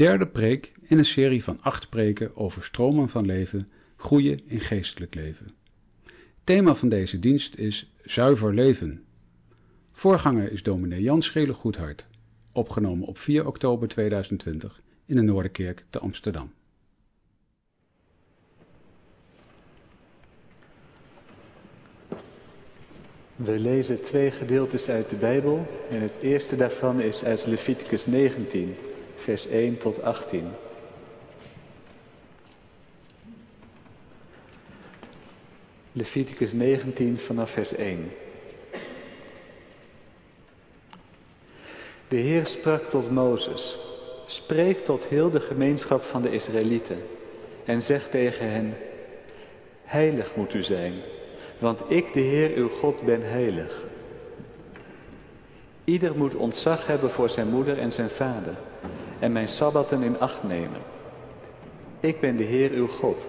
derde preek in een serie van acht preken over stromen van leven, groeien in geestelijk leven. Thema van deze dienst is zuiver leven. Voorganger is dominee Jan Schele Goedhart, opgenomen op 4 oktober 2020 in de Noorderkerk te Amsterdam. We lezen twee gedeeltes uit de Bijbel en het eerste daarvan is uit Leviticus 19, vers 1 tot 18. Leviticus 19 vanaf vers 1. De Heer sprak tot Mozes, spreek tot heel de gemeenschap van de Israëlieten en zeg tegen hen, heilig moet u zijn, want ik, de Heer uw God, ben heilig. Ieder moet ontzag hebben voor zijn moeder en zijn vader en mijn sabbatten in acht nemen. Ik ben de Heer uw God.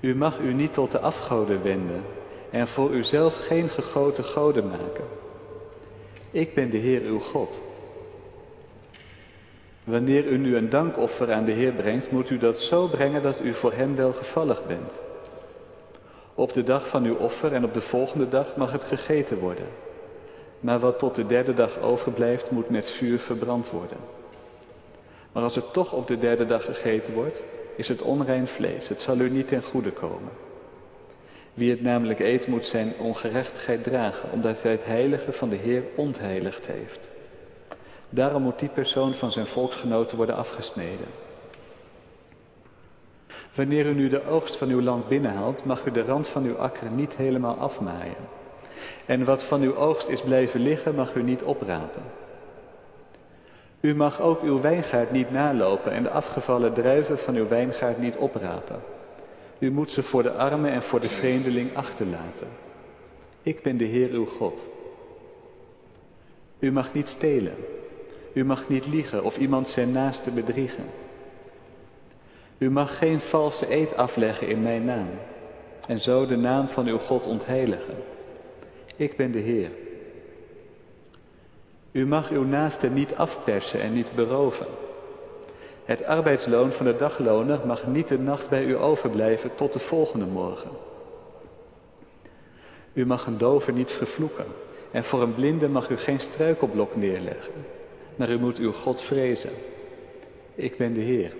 U mag u niet tot de afgoden wenden en voor uzelf geen gegoten goden maken. Ik ben de Heer uw God. Wanneer u nu een dankoffer aan de Heer brengt, moet u dat zo brengen dat u voor hem welgevallig bent. Op de dag van uw offer en op de volgende dag mag het gegeten worden. Maar wat tot de derde dag overblijft, moet met vuur verbrand worden. Maar als het toch op de derde dag gegeten wordt, is het onrein vlees. Het zal u niet ten goede komen. Wie het namelijk eet, moet zijn ongerechtigheid dragen, omdat hij het heilige van de Heer ontheiligd heeft. Daarom moet die persoon van zijn volksgenoten worden afgesneden. Wanneer u nu de oogst van uw land binnenhaalt, mag u de rand van uw akker niet helemaal afmaaien. En wat van uw oogst is blijven liggen, mag u niet oprapen. U mag ook uw wijngaard niet nalopen en de afgevallen druiven van uw wijngaard niet oprapen. U moet ze voor de armen en voor de vreemdeling achterlaten. Ik ben de Heer uw God. U mag niet stelen. U mag niet liegen of iemand zijn naaste bedriegen. U mag geen valse eed afleggen in mijn naam en zo de naam van uw God ontheiligen. Ik ben de Heer. U mag uw naaste niet afpersen en niet beroven. Het arbeidsloon van de dagloner mag niet de nacht bij u overblijven tot de volgende morgen. U mag een dover niet vervloeken en voor een blinde mag u geen struikelblok neerleggen, maar u moet uw God vrezen. Ik ben de Heer.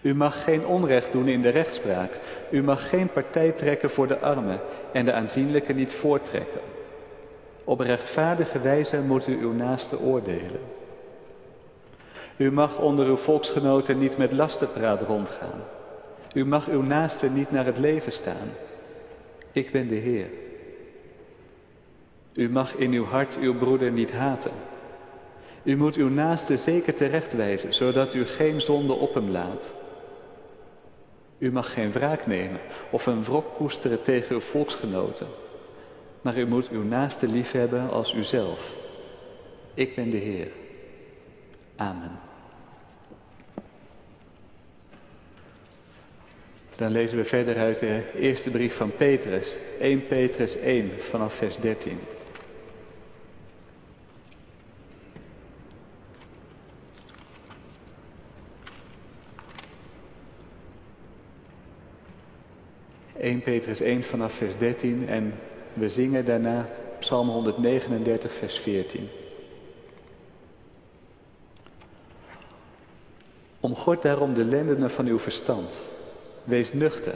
U mag geen onrecht doen in de rechtspraak. U mag geen partij trekken voor de armen en de aanzienlijke niet voortrekken. Op rechtvaardige wijze moet u uw naaste oordelen. U mag onder uw volksgenoten niet met lasterpraat rondgaan. U mag uw naaste niet naar het leven staan. Ik ben de Heer. U mag in uw hart uw broeder niet haten. U moet uw naaste zeker terechtwijzen, zodat u geen zonde op hem laat. U mag geen wraak nemen of een wrok koesteren tegen uw volksgenoten, maar u moet uw naaste liefhebben als uzelf. Ik ben de Heer. Amen. Dan lezen we verder uit de eerste brief van Petrus, 1 Petrus 1 vanaf vers 13. ...1 Petrus 1 vanaf vers 13 en we zingen daarna Psalm 139 vers 14. Omgord daarom de lendenen van uw verstand Wees nuchter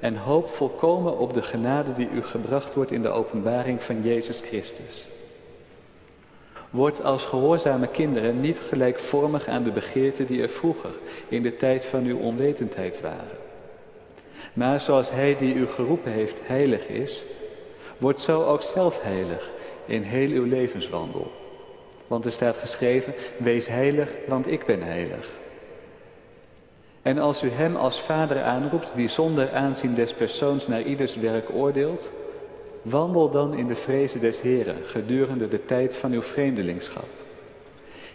en hoop volkomen op de genade die u gebracht wordt in de openbaring van Jezus Christus. Word als gehoorzame kinderen niet gelijkvormig aan de begeerten die er vroeger in de tijd van uw onwetendheid waren. Maar zoals Hij die u geroepen heeft heilig is, word zo ook zelf heilig in heel uw levenswandel. Want er staat geschreven, wees heilig, want ik ben heilig. En als u hem als vader aanroept, die zonder aanzien des persoons naar ieders werk oordeelt, wandel dan in de vrezen des Heren gedurende de tijd van uw vreemdelingschap.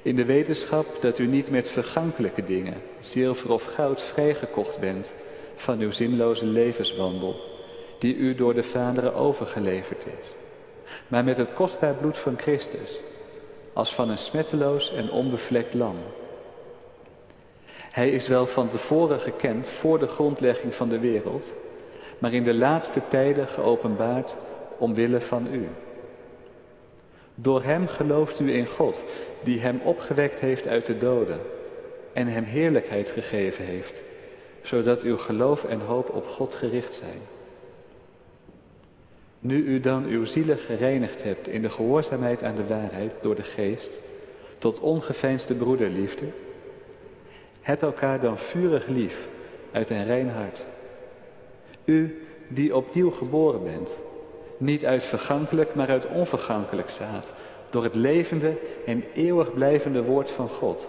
In de wetenschap dat u niet met vergankelijke dingen, zilver of goud, vrijgekocht bent van uw zinloze levenswandel, die u door de vaderen overgeleverd is, maar met het kostbaar bloed van Christus, als van een smetteloos en onbevlekt lam. Hij is wel van tevoren gekend voor de grondlegging van de wereld, maar in de laatste tijden geopenbaard omwille van u. Door hem gelooft u in God, die hem opgewekt heeft uit de doden en hem heerlijkheid gegeven heeft, zodat uw geloof en hoop op God gericht zijn. Nu u dan uw zielen gereinigd hebt in de gehoorzaamheid aan de waarheid door de geest, tot ongeveinsde broederliefde, heb elkaar dan vurig lief uit een rein hart. U die opnieuw geboren bent, niet uit vergankelijk, maar uit onvergankelijk zaad, door het levende en eeuwig blijvende woord van God.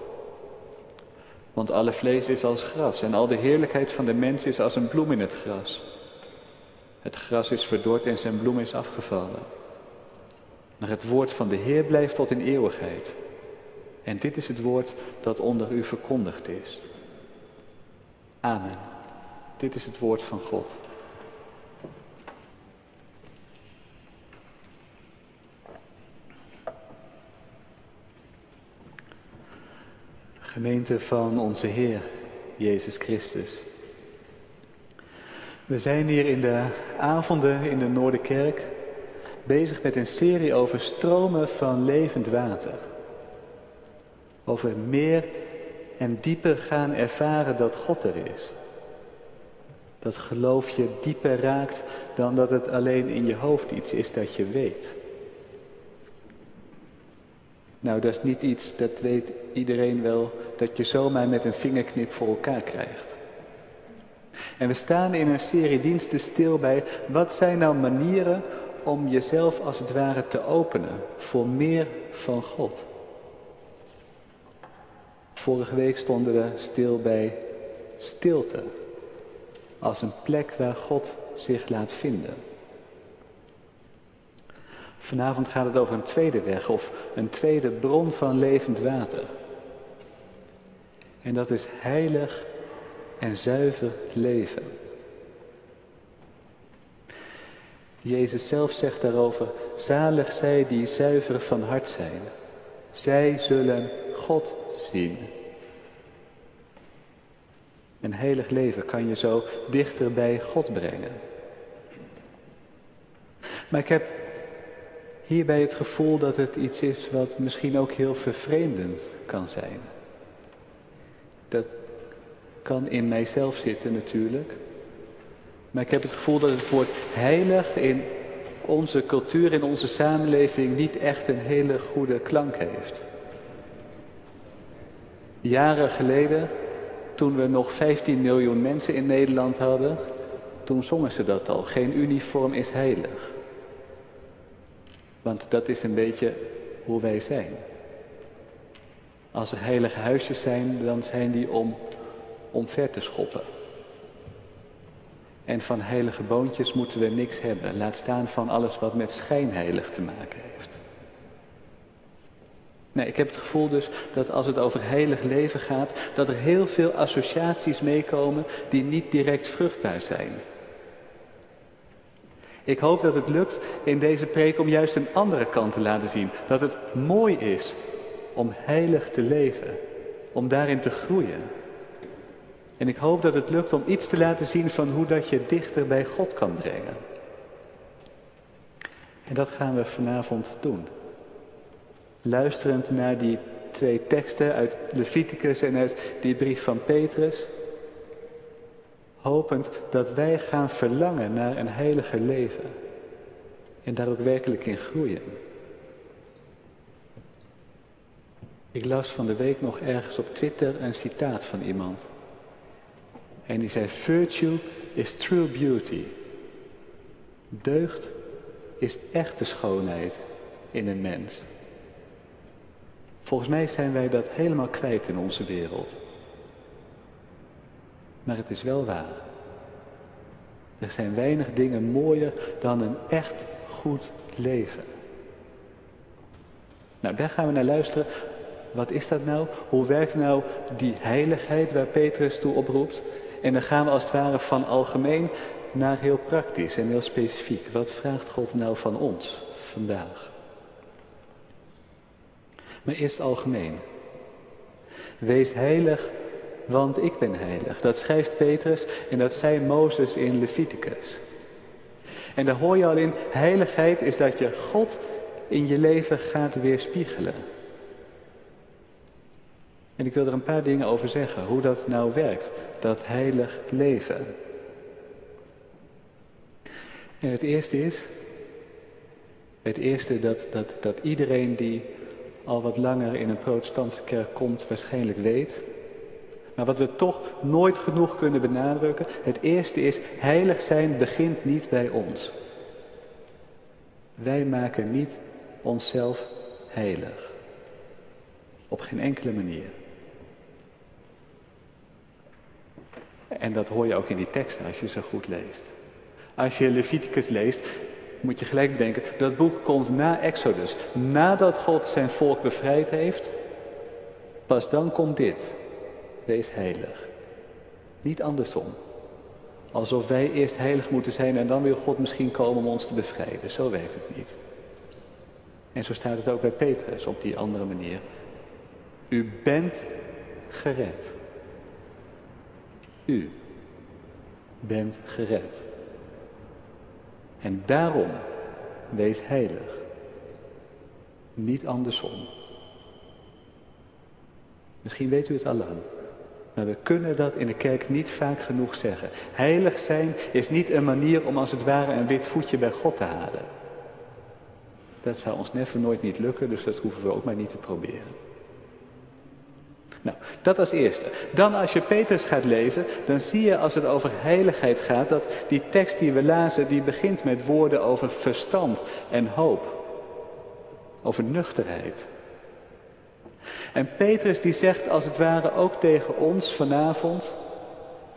Want alle vlees is als gras en al de heerlijkheid van de mens is als een bloem in het gras. Het gras is verdord en zijn bloem is afgevallen. Maar het woord van de Heer blijft tot in eeuwigheid. En dit is het woord dat onder u verkondigd is. Amen. Dit is het woord van God. Gemeente van onze Heer Jezus Christus. We zijn hier in de avonden in de Noorderkerk bezig met een serie over stromen van levend water. Over meer en dieper gaan ervaren dat God er is. Dat geloof je dieper raakt dan dat het alleen in je hoofd iets is dat je weet. Nou, dat is niet iets, dat weet iedereen wel, dat je zomaar met een vingerknip voor elkaar krijgt. En we staan in een serie diensten stil bij wat zijn nou manieren om jezelf als het ware te openen voor meer van God. Vorige week stonden we stil bij stilte als een plek waar God zich laat vinden. Vanavond gaat het over een tweede weg of een tweede bron van levend water. En dat is heilig en zuiver leven. Jezus zelf zegt daarover, zalig zij die zuiver van hart zijn. Zij zullen God zien. Een heilig leven kan je zo dichter bij God brengen. Maar ik heb hierbij het gevoel dat het iets is wat misschien ook heel vervreemdend kan zijn. Dat kan in mijzelf zitten natuurlijk. Maar ik heb het gevoel dat het woord heilig in onze cultuur, in onze samenleving niet echt een hele goede klank heeft. Jaren geleden, toen we nog 15 miljoen mensen in Nederland hadden, toen zongen ze dat al. Geen uniform is heilig. Want dat is een beetje hoe wij zijn. Als er heilige huisjes zijn, dan zijn die om ver te schoppen. En van heilige boontjes moeten we niks hebben. Laat staan van alles wat met schijnheilig te maken heeft. Nee, ik heb het gevoel dus dat als het over heilig leven gaat, dat er heel veel associaties meekomen die niet direct vruchtbaar zijn. Ik hoop dat het lukt in deze preek om juist een andere kant te laten zien. Dat het mooi is om heilig te leven, om daarin te groeien. En ik hoop dat het lukt om iets te laten zien van hoe dat je dichter bij God kan brengen. En dat gaan we vanavond doen. Luisterend naar die twee teksten uit Leviticus en uit die brief van Petrus. Hopend dat wij gaan verlangen naar een heilige leven. En daar ook werkelijk in groeien. Ik las van de week nog ergens op Twitter een citaat van iemand. En die zei, virtue is true beauty. Deugd is echte schoonheid in een mens. Volgens mij zijn wij dat helemaal kwijt in onze wereld. Maar het is wel waar. Er zijn weinig dingen mooier dan een echt goed leven. Nou, daar gaan we naar luisteren. Wat is dat nou? Hoe werkt nou die heiligheid waar Petrus toe oproept? En dan gaan we als het ware van algemeen naar heel praktisch en heel specifiek. Wat vraagt God nou van ons vandaag? Maar eerst algemeen. Wees heilig, want ik ben heilig. Dat schrijft Petrus en dat zei Mozes in Leviticus. En daar hoor je al in, heiligheid is dat je God in je leven gaat weerspiegelen. En ik wil er een paar dingen over zeggen, hoe dat nou werkt, dat heilig leven. En het eerste is, het eerste dat, dat, dat iedereen die al wat langer in een protestantse kerk komt waarschijnlijk weet. Maar wat we toch nooit genoeg kunnen benadrukken. Het eerste is, heilig zijn begint niet bij ons. Wij maken niet onszelf heilig. Op geen enkele manier. En dat hoor je ook in die teksten als je ze goed leest. Als je Leviticus leest, moet je gelijk bedenken, dat boek komt na Exodus. Nadat God zijn volk bevrijd heeft, pas dan komt dit. Wees heilig. Niet andersom. Alsof wij eerst heilig moeten zijn en dan wil God misschien komen om ons te bevrijden. Zo werkt het niet. En zo staat het ook bij Petrus op die andere manier. U bent gered. U bent gered. En daarom wees heilig. Niet andersom. Misschien weet u het al lang. Maar we kunnen dat in de kerk niet vaak genoeg zeggen. Heilig zijn is niet een manier om als het ware een wit voetje bij God te halen. Dat zou ons never nooit niet lukken, dus dat hoeven we ook maar niet te proberen. Nou, dat als eerste. Dan als je Petrus gaat lezen, dan zie je als het over heiligheid gaat, dat die tekst die we lazen, die begint met woorden over verstand en hoop. Over nuchterheid. En Petrus die zegt als het ware ook tegen ons vanavond,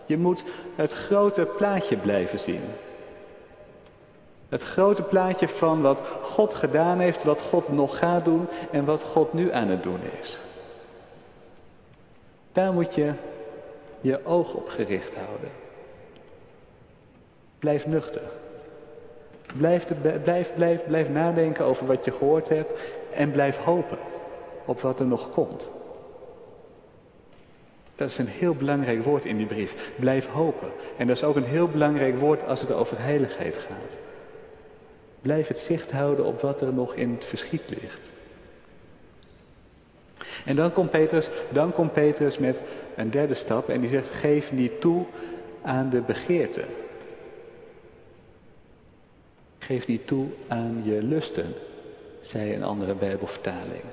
je moet het grote plaatje blijven zien. Het grote plaatje van wat God gedaan heeft, wat God nog gaat doen en wat God nu aan het doen is. Daar moet je je oog op gericht houden. Blijf nuchter. Blijf, blijf, blijf, blijf nadenken over wat je gehoord hebt en blijf hopen op wat er nog komt. Dat is een heel belangrijk woord in die brief. Blijf hopen. En dat is ook een heel belangrijk woord als het over heiligheid gaat. Blijf het zicht houden op wat er nog in het verschiet ligt. En dan komt Petrus, dan komt Petrus met een derde stap en die zegt: geef niet toe aan de begeerte. Geef niet toe aan je lusten, zei een andere Bijbelvertaling.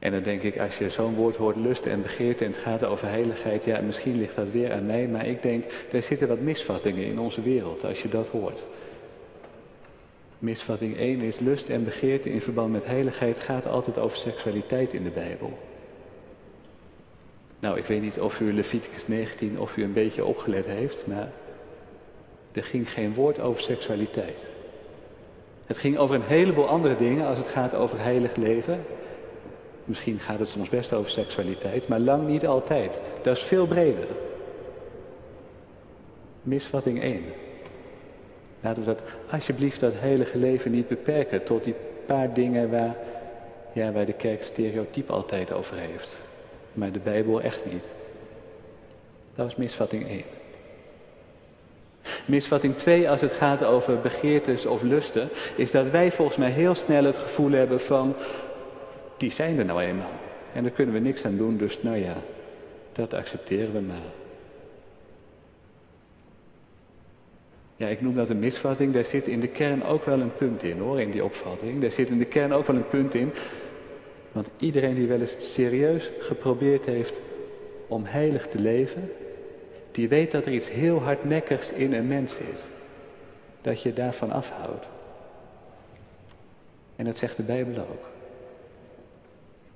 En dan denk ik, als je zo'n woord hoort, lust en begeerte, en het gaat over heiligheid, ja, misschien ligt dat weer aan mij, maar ik denk, er zitten wat misvattingen in onze wereld als je dat hoort. Misvatting 1 is lust en begeerte in verband met heiligheid gaat altijd over seksualiteit in de Bijbel. Nou, ik weet niet of u Leviticus 19 of u een beetje opgelet heeft, maar er ging geen woord over seksualiteit. Het ging over een heleboel andere dingen als het gaat over heilig leven. Misschien gaat het soms best over seksualiteit, maar lang niet altijd. Dat is veel breder. Misvatting 1. Laten we dat alsjeblieft dat heilige leven niet beperken tot die paar dingen waar, ja, waar de kerk stereotyp altijd over heeft. Maar de Bijbel echt niet. Dat was misvatting 1. Misvatting 2 als het gaat over begeertes of lusten, is dat wij volgens mij heel snel het gevoel hebben van, die zijn er nou eenmaal. En daar kunnen we niks aan doen, dus nou ja, dat accepteren we maar. Ja, ik noem dat een misvatting. Daar zit in de kern ook wel een punt in hoor, in die opvatting. Daar zit in de kern ook wel een punt in. Want iedereen die wel eens serieus geprobeerd heeft om heilig te leven, die weet dat er iets heel hardnekkigs in een mens is. Dat je daarvan afhoudt. En dat zegt de Bijbel ook.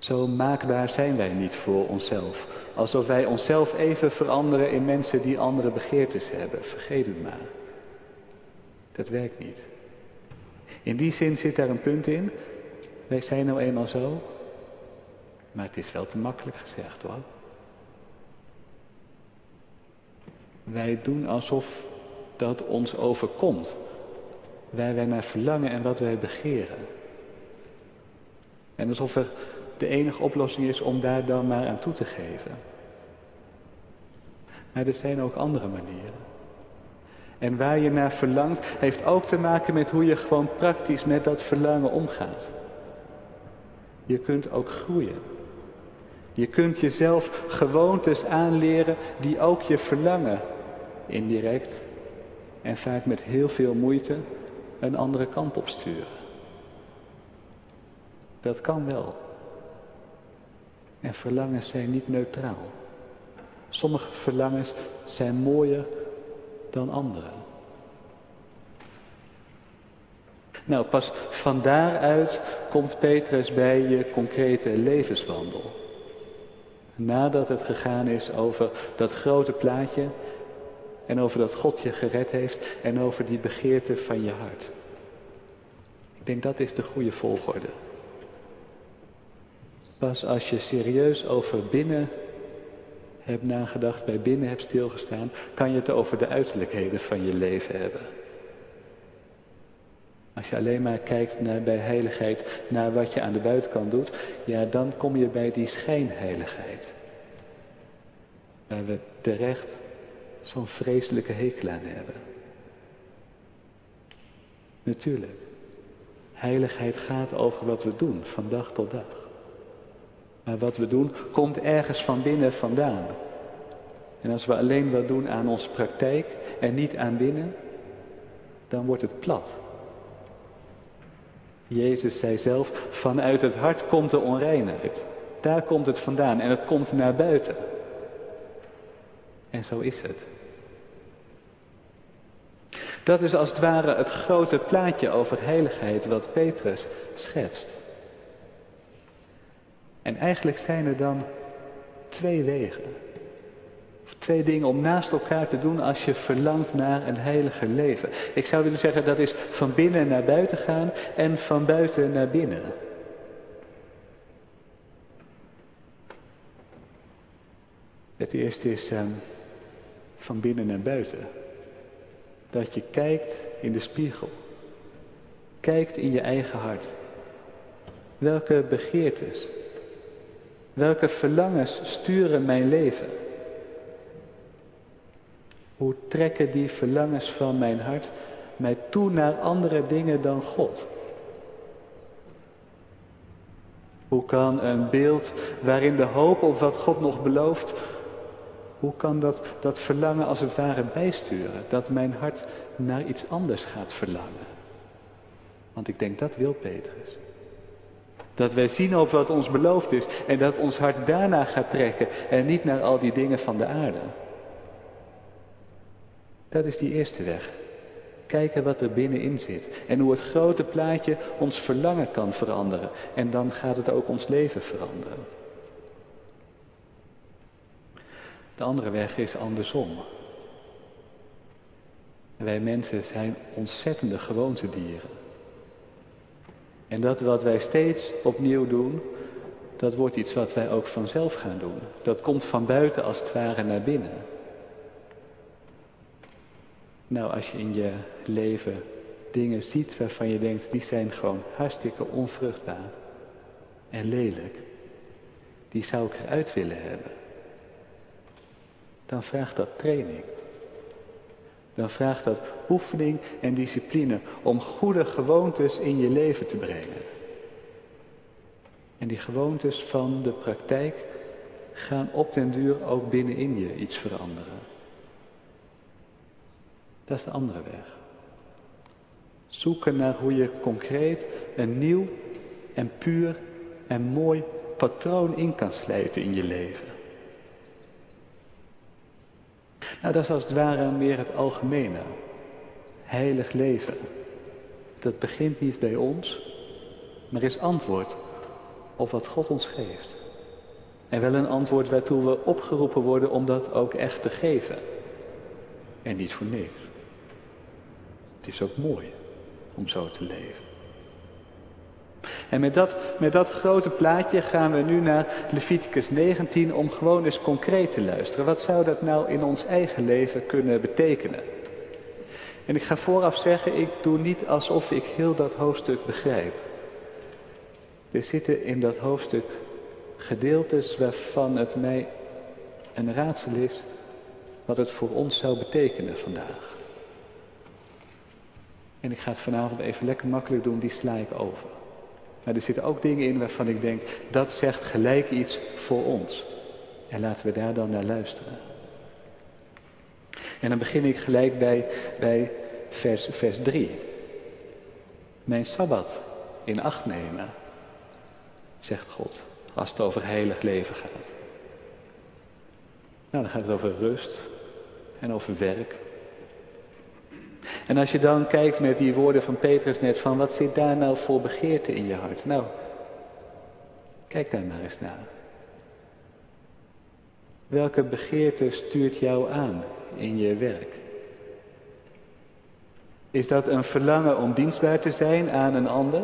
Zo maakbaar zijn wij niet voor onszelf. Alsof wij onszelf even veranderen in mensen die andere begeertes hebben. Vergeet het maar. Dat werkt niet. In die zin zit daar een punt in. Wij zijn nou eenmaal zo. Maar het is wel te makkelijk gezegd hoor. Wij doen alsof dat ons overkomt. Waar wij naar verlangen en wat wij begeren. En alsof er de enige oplossing is om daar dan maar aan toe te geven. Maar er zijn ook andere manieren. En waar je naar verlangt, heeft ook te maken met hoe je gewoon praktisch met dat verlangen omgaat. Je kunt ook groeien. Je kunt jezelf gewoontes aanleren die ook je verlangen indirect en vaak met heel veel moeite een andere kant op sturen. Dat kan wel. En verlangens zijn niet neutraal. Sommige verlangens zijn mooier dan andere. Nou, pas van daaruit komt Petrus bij je concrete levenswandel. Nadat het gegaan is over dat grote plaatje en over dat God je gered heeft en over die begeerte van je hart. Ik denk dat is de goede volgorde. Pas als je serieus over binnen hebt nagedacht, bij binnen hebt stilgestaan, kan je het over de uiterlijkheden van je leven hebben. Als je alleen maar kijkt naar, bij heiligheid naar wat je aan de buitenkant doet, ja, dan kom je bij die schijnheiligheid. Waar we terecht zo'n vreselijke hekel aan hebben. Natuurlijk, heiligheid gaat over wat we doen, van dag tot dag. Maar wat we doen komt ergens van binnen vandaan. En als we alleen wat doen aan onze praktijk en niet aan binnen, dan wordt het plat. Jezus zei zelf, vanuit het hart komt de onreinheid. Daar komt het vandaan en het komt naar buiten. En zo is het. Dat is als het ware het grote plaatje over heiligheid wat Petrus schetst. En eigenlijk zijn er dan twee wegen. Of twee dingen om naast elkaar te doen als je verlangt naar een heilige leven. Ik zou willen zeggen dat is van binnen naar buiten gaan en van buiten naar binnen. Het eerste is um, van binnen naar buiten. Dat je kijkt in de spiegel. Kijkt in je eigen hart. Welke begeertes, welke verlangens sturen mijn leven? Hoe trekken die verlangens van mijn hart mij toe naar andere dingen dan God? Hoe kan een beeld waarin de hoop op wat God nog belooft, hoe kan dat, dat verlangen als het ware bijsturen? Dat mijn hart naar iets anders gaat verlangen. Want ik denk dat wil Petrus. Dat wij zien op wat ons beloofd is en dat ons hart daarna gaat trekken en niet naar al die dingen van de aarde. Dat is die eerste weg. Kijken wat er binnenin zit en hoe het grote plaatje ons verlangen kan veranderen. En dan gaat het ook ons leven veranderen. De andere weg is andersom. Wij mensen zijn ontzettende gewoontedieren. En dat wat wij steeds opnieuw doen, dat wordt iets wat wij ook vanzelf gaan doen. Dat komt van buiten als het ware naar binnen. Nou, als je in je leven dingen ziet waarvan je denkt, die zijn gewoon hartstikke onvruchtbaar en lelijk, die zou ik eruit willen hebben. Dan vraagt dat training. Dan vraagt dat oefening en discipline om goede gewoontes in je leven te brengen. En die gewoontes van de praktijk gaan op den duur ook binnenin je iets veranderen. Dat is de andere weg. Zoeken naar hoe je concreet een nieuw en puur en mooi patroon in kan slijten in je leven. Nou, dat is als het ware meer het algemene. Heilig leven. Dat begint niet bij ons, maar is antwoord op wat God ons geeft. En wel een antwoord waartoe we opgeroepen worden om dat ook echt te geven. En niet voor niks. Het is ook mooi om zo te leven. En met dat, met dat grote plaatje gaan we nu naar Leviticus 19 om gewoon eens concreet te luisteren. Wat zou dat nou in ons eigen leven kunnen betekenen? En ik ga vooraf zeggen, ik doe niet alsof ik heel dat hoofdstuk begrijp. Er zitten in dat hoofdstuk gedeeltes waarvan het mij een raadsel is wat het voor ons zou betekenen vandaag. En ik ga het vanavond even lekker makkelijk doen, die sla ik over. Maar er zitten ook dingen in waarvan ik denk, dat zegt gelijk iets voor ons. En laten we daar dan naar luisteren. En dan begin ik gelijk bij, bij vers, vers 3. Mijn sabbat in acht nemen, zegt God, als het over heilig leven gaat. Nou, dan gaat het over rust en over werk. En als je dan kijkt met die woorden van Petrus net van wat zit daar nou voor begeerte in je hart? Nou, kijk daar maar eens naar. Welke begeerte stuurt jou aan in je werk? Is dat een verlangen om dienstbaar te zijn aan een ander?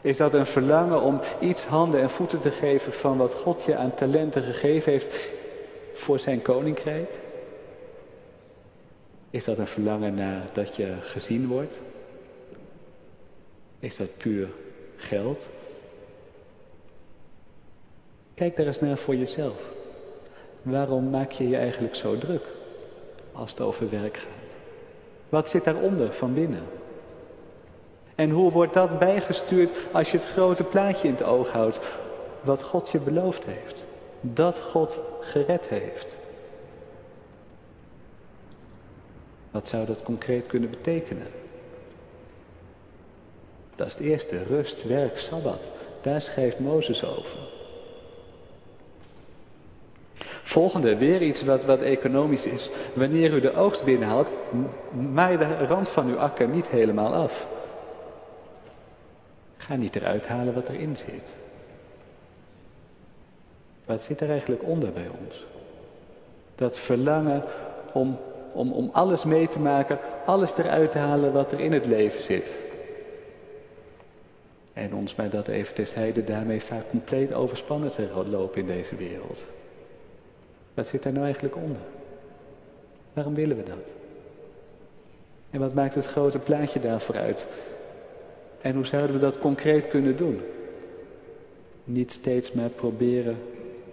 Is dat een verlangen om iets handen en voeten te geven van wat God je aan talenten gegeven heeft voor zijn koninkrijk? Is dat een verlangen naar dat je gezien wordt? Is dat puur geld? Kijk daar eens naar voor jezelf. Waarom maak je je eigenlijk zo druk als het over werk gaat? Wat zit daaronder van binnen? En hoe wordt dat bijgestuurd als je het grote plaatje in het oog houdt? Wat God je beloofd heeft. Dat God gered heeft. Wat zou dat concreet kunnen betekenen? Dat is het eerste. Rust, werk, sabbat. Daar schrijft Mozes over. Volgende, weer iets wat, wat economisch is. Wanneer u de oogst binnenhaalt, maai de rand van uw akker niet helemaal af. Ga niet eruit halen wat erin zit. Wat zit er eigenlijk onder bij ons? Dat verlangen om, om, om alles mee te maken, alles eruit te halen wat er in het leven zit. En ons bij dat even terzijde daarmee vaak compleet overspannen te lopen in deze wereld. Wat zit daar nou eigenlijk onder? Waarom willen we dat? En wat maakt het grote plaatje daarvoor uit? En hoe zouden we dat concreet kunnen doen? Niet steeds maar proberen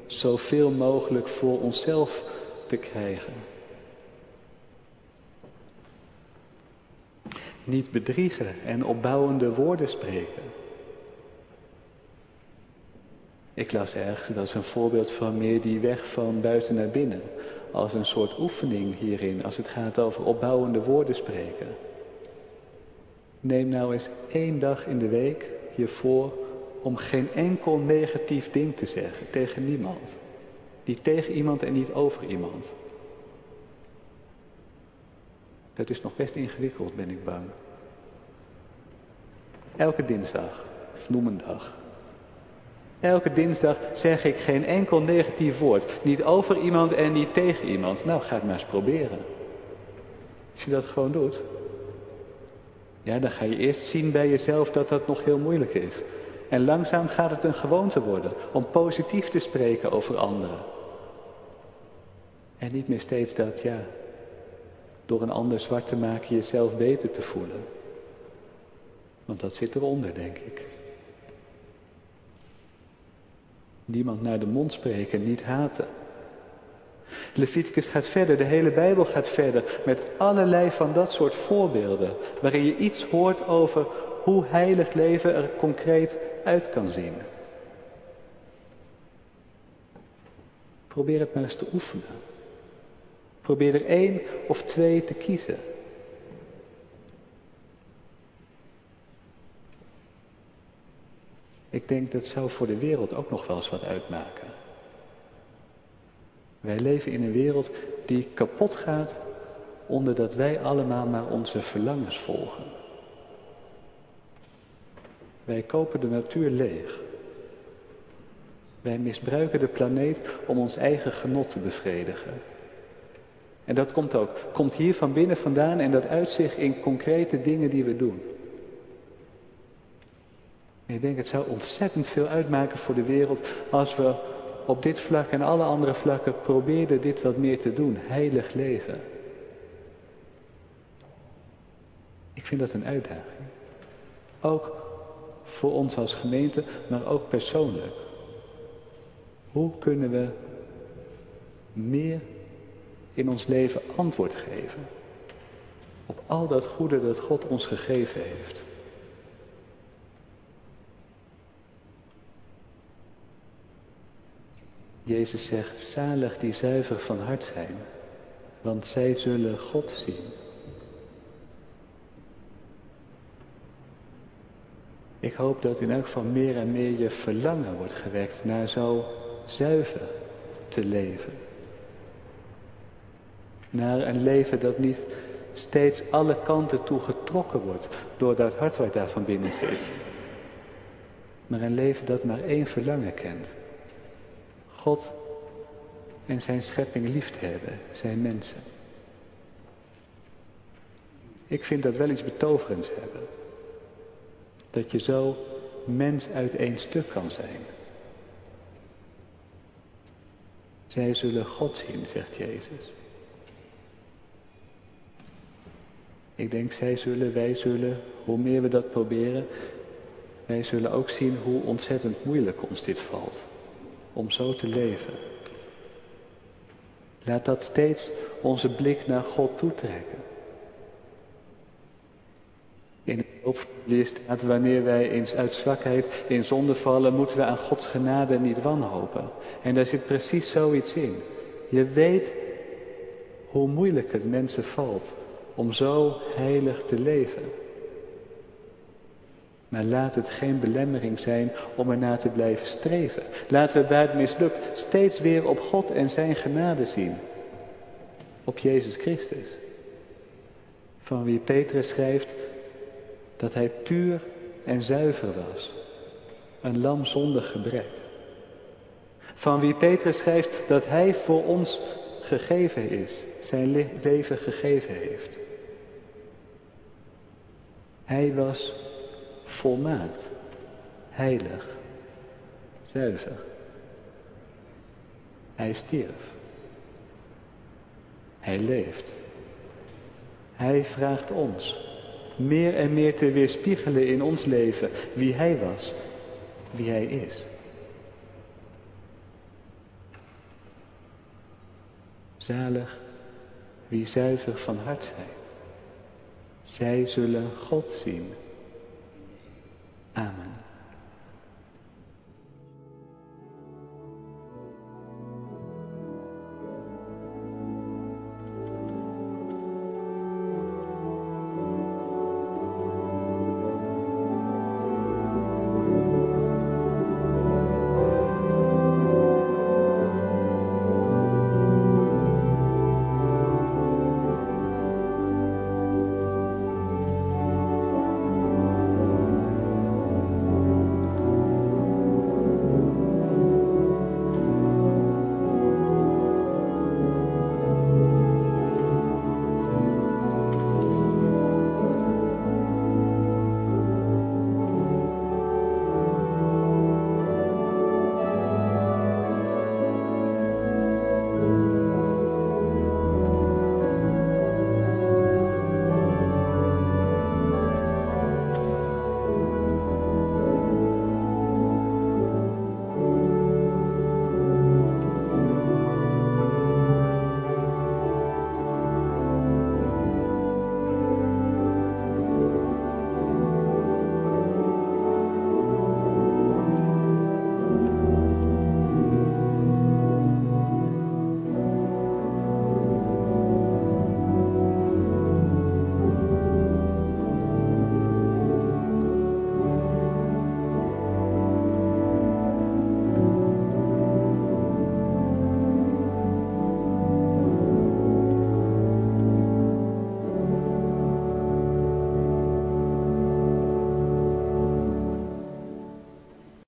zoveel mogelijk voor onszelf te krijgen. Niet bedriegen en opbouwende woorden spreken. Ik las ergens, dat is een voorbeeld van meer die weg van buiten naar binnen. Als een soort oefening hierin, als het gaat over opbouwende woorden spreken. Neem nou eens één dag in de week hiervoor om geen enkel negatief ding te zeggen tegen niemand. Niet tegen iemand en niet over iemand. Dat is nog best ingewikkeld, ben ik bang. Elke dinsdag, of noem een dag, Elke dinsdag zeg ik geen enkel negatief woord. Niet over iemand en niet tegen iemand. Nou, ga het maar eens proberen. Als je dat gewoon doet. Ja, dan ga je eerst zien bij jezelf dat dat nog heel moeilijk is. En langzaam gaat het een gewoonte worden om positief te spreken over anderen. En niet meer steeds dat, ja, door een ander zwart te maken jezelf beter te voelen. Want dat zit eronder, denk ik. Niemand naar de mond spreken, niet haten. Leviticus gaat verder, de hele Bijbel gaat verder met allerlei van dat soort voorbeelden, waarin je iets hoort over hoe heilig leven er concreet uit kan zien. Probeer het maar eens te oefenen. Probeer er één of twee te kiezen. Ik denk dat zou voor de wereld ook nog wel eens wat uitmaken. Wij leven in een wereld die kapot gaat omdat wij allemaal maar onze verlangens volgen. Wij kopen de natuur leeg. Wij misbruiken de planeet om ons eigen genot te bevredigen. En dat komt ook, komt hier van binnen vandaan en dat uitzicht in concrete dingen die we doen. En ik denk het zou ontzettend veel uitmaken voor de wereld als we op dit vlak en alle andere vlakken probeerden dit wat meer te doen. Heilig leven. Ik vind dat een uitdaging. Ook voor ons als gemeente, maar ook persoonlijk. Hoe kunnen we meer in ons leven antwoord geven op al dat goede dat God ons gegeven heeft? Jezus zegt, zalig die zuiver van hart zijn, want zij zullen God zien. Ik hoop dat in elk geval meer en meer je verlangen wordt gewekt naar zo zuiver te leven. Naar een leven dat niet steeds alle kanten toe getrokken wordt door dat hart wat daar van binnen zit. Maar een leven dat maar één verlangen kent. God en zijn schepping lief te hebben, zijn mensen. Ik vind dat wel iets betoverends hebben. Dat je zo mens uit één stuk kan zijn. Zij zullen God zien, zegt Jezus. Ik denk, zij zullen, wij zullen, hoe meer we dat proberen, wij zullen ook zien hoe ontzettend moeilijk ons dit valt. Om zo te leven. Laat dat steeds onze blik naar God toetrekken. In het hoofdlied staat, wanneer wij eens uit zwakheid in zonde vallen, moeten we aan Gods genade niet wanhopen. En daar zit precies zoiets in. Je weet hoe moeilijk het mensen valt om zo heilig te leven. Maar laat het geen belemmering zijn om ernaar te blijven streven. Laten we waar het mislukt steeds weer op God en zijn genade zien. Op Jezus Christus. Van wie Petrus schrijft dat hij puur en zuiver was. Een lam zonder gebrek. Van wie Petrus schrijft dat hij voor ons gegeven is, zijn leven gegeven heeft. Hij was volmaakt, heilig, zuiver. Hij stierf. Hij leeft. Hij vraagt ons meer en meer te weerspiegelen in ons leven wie Hij was, wie Hij is. Zalig wie zuiver van hart zijn. Zij zullen God zien. Amen.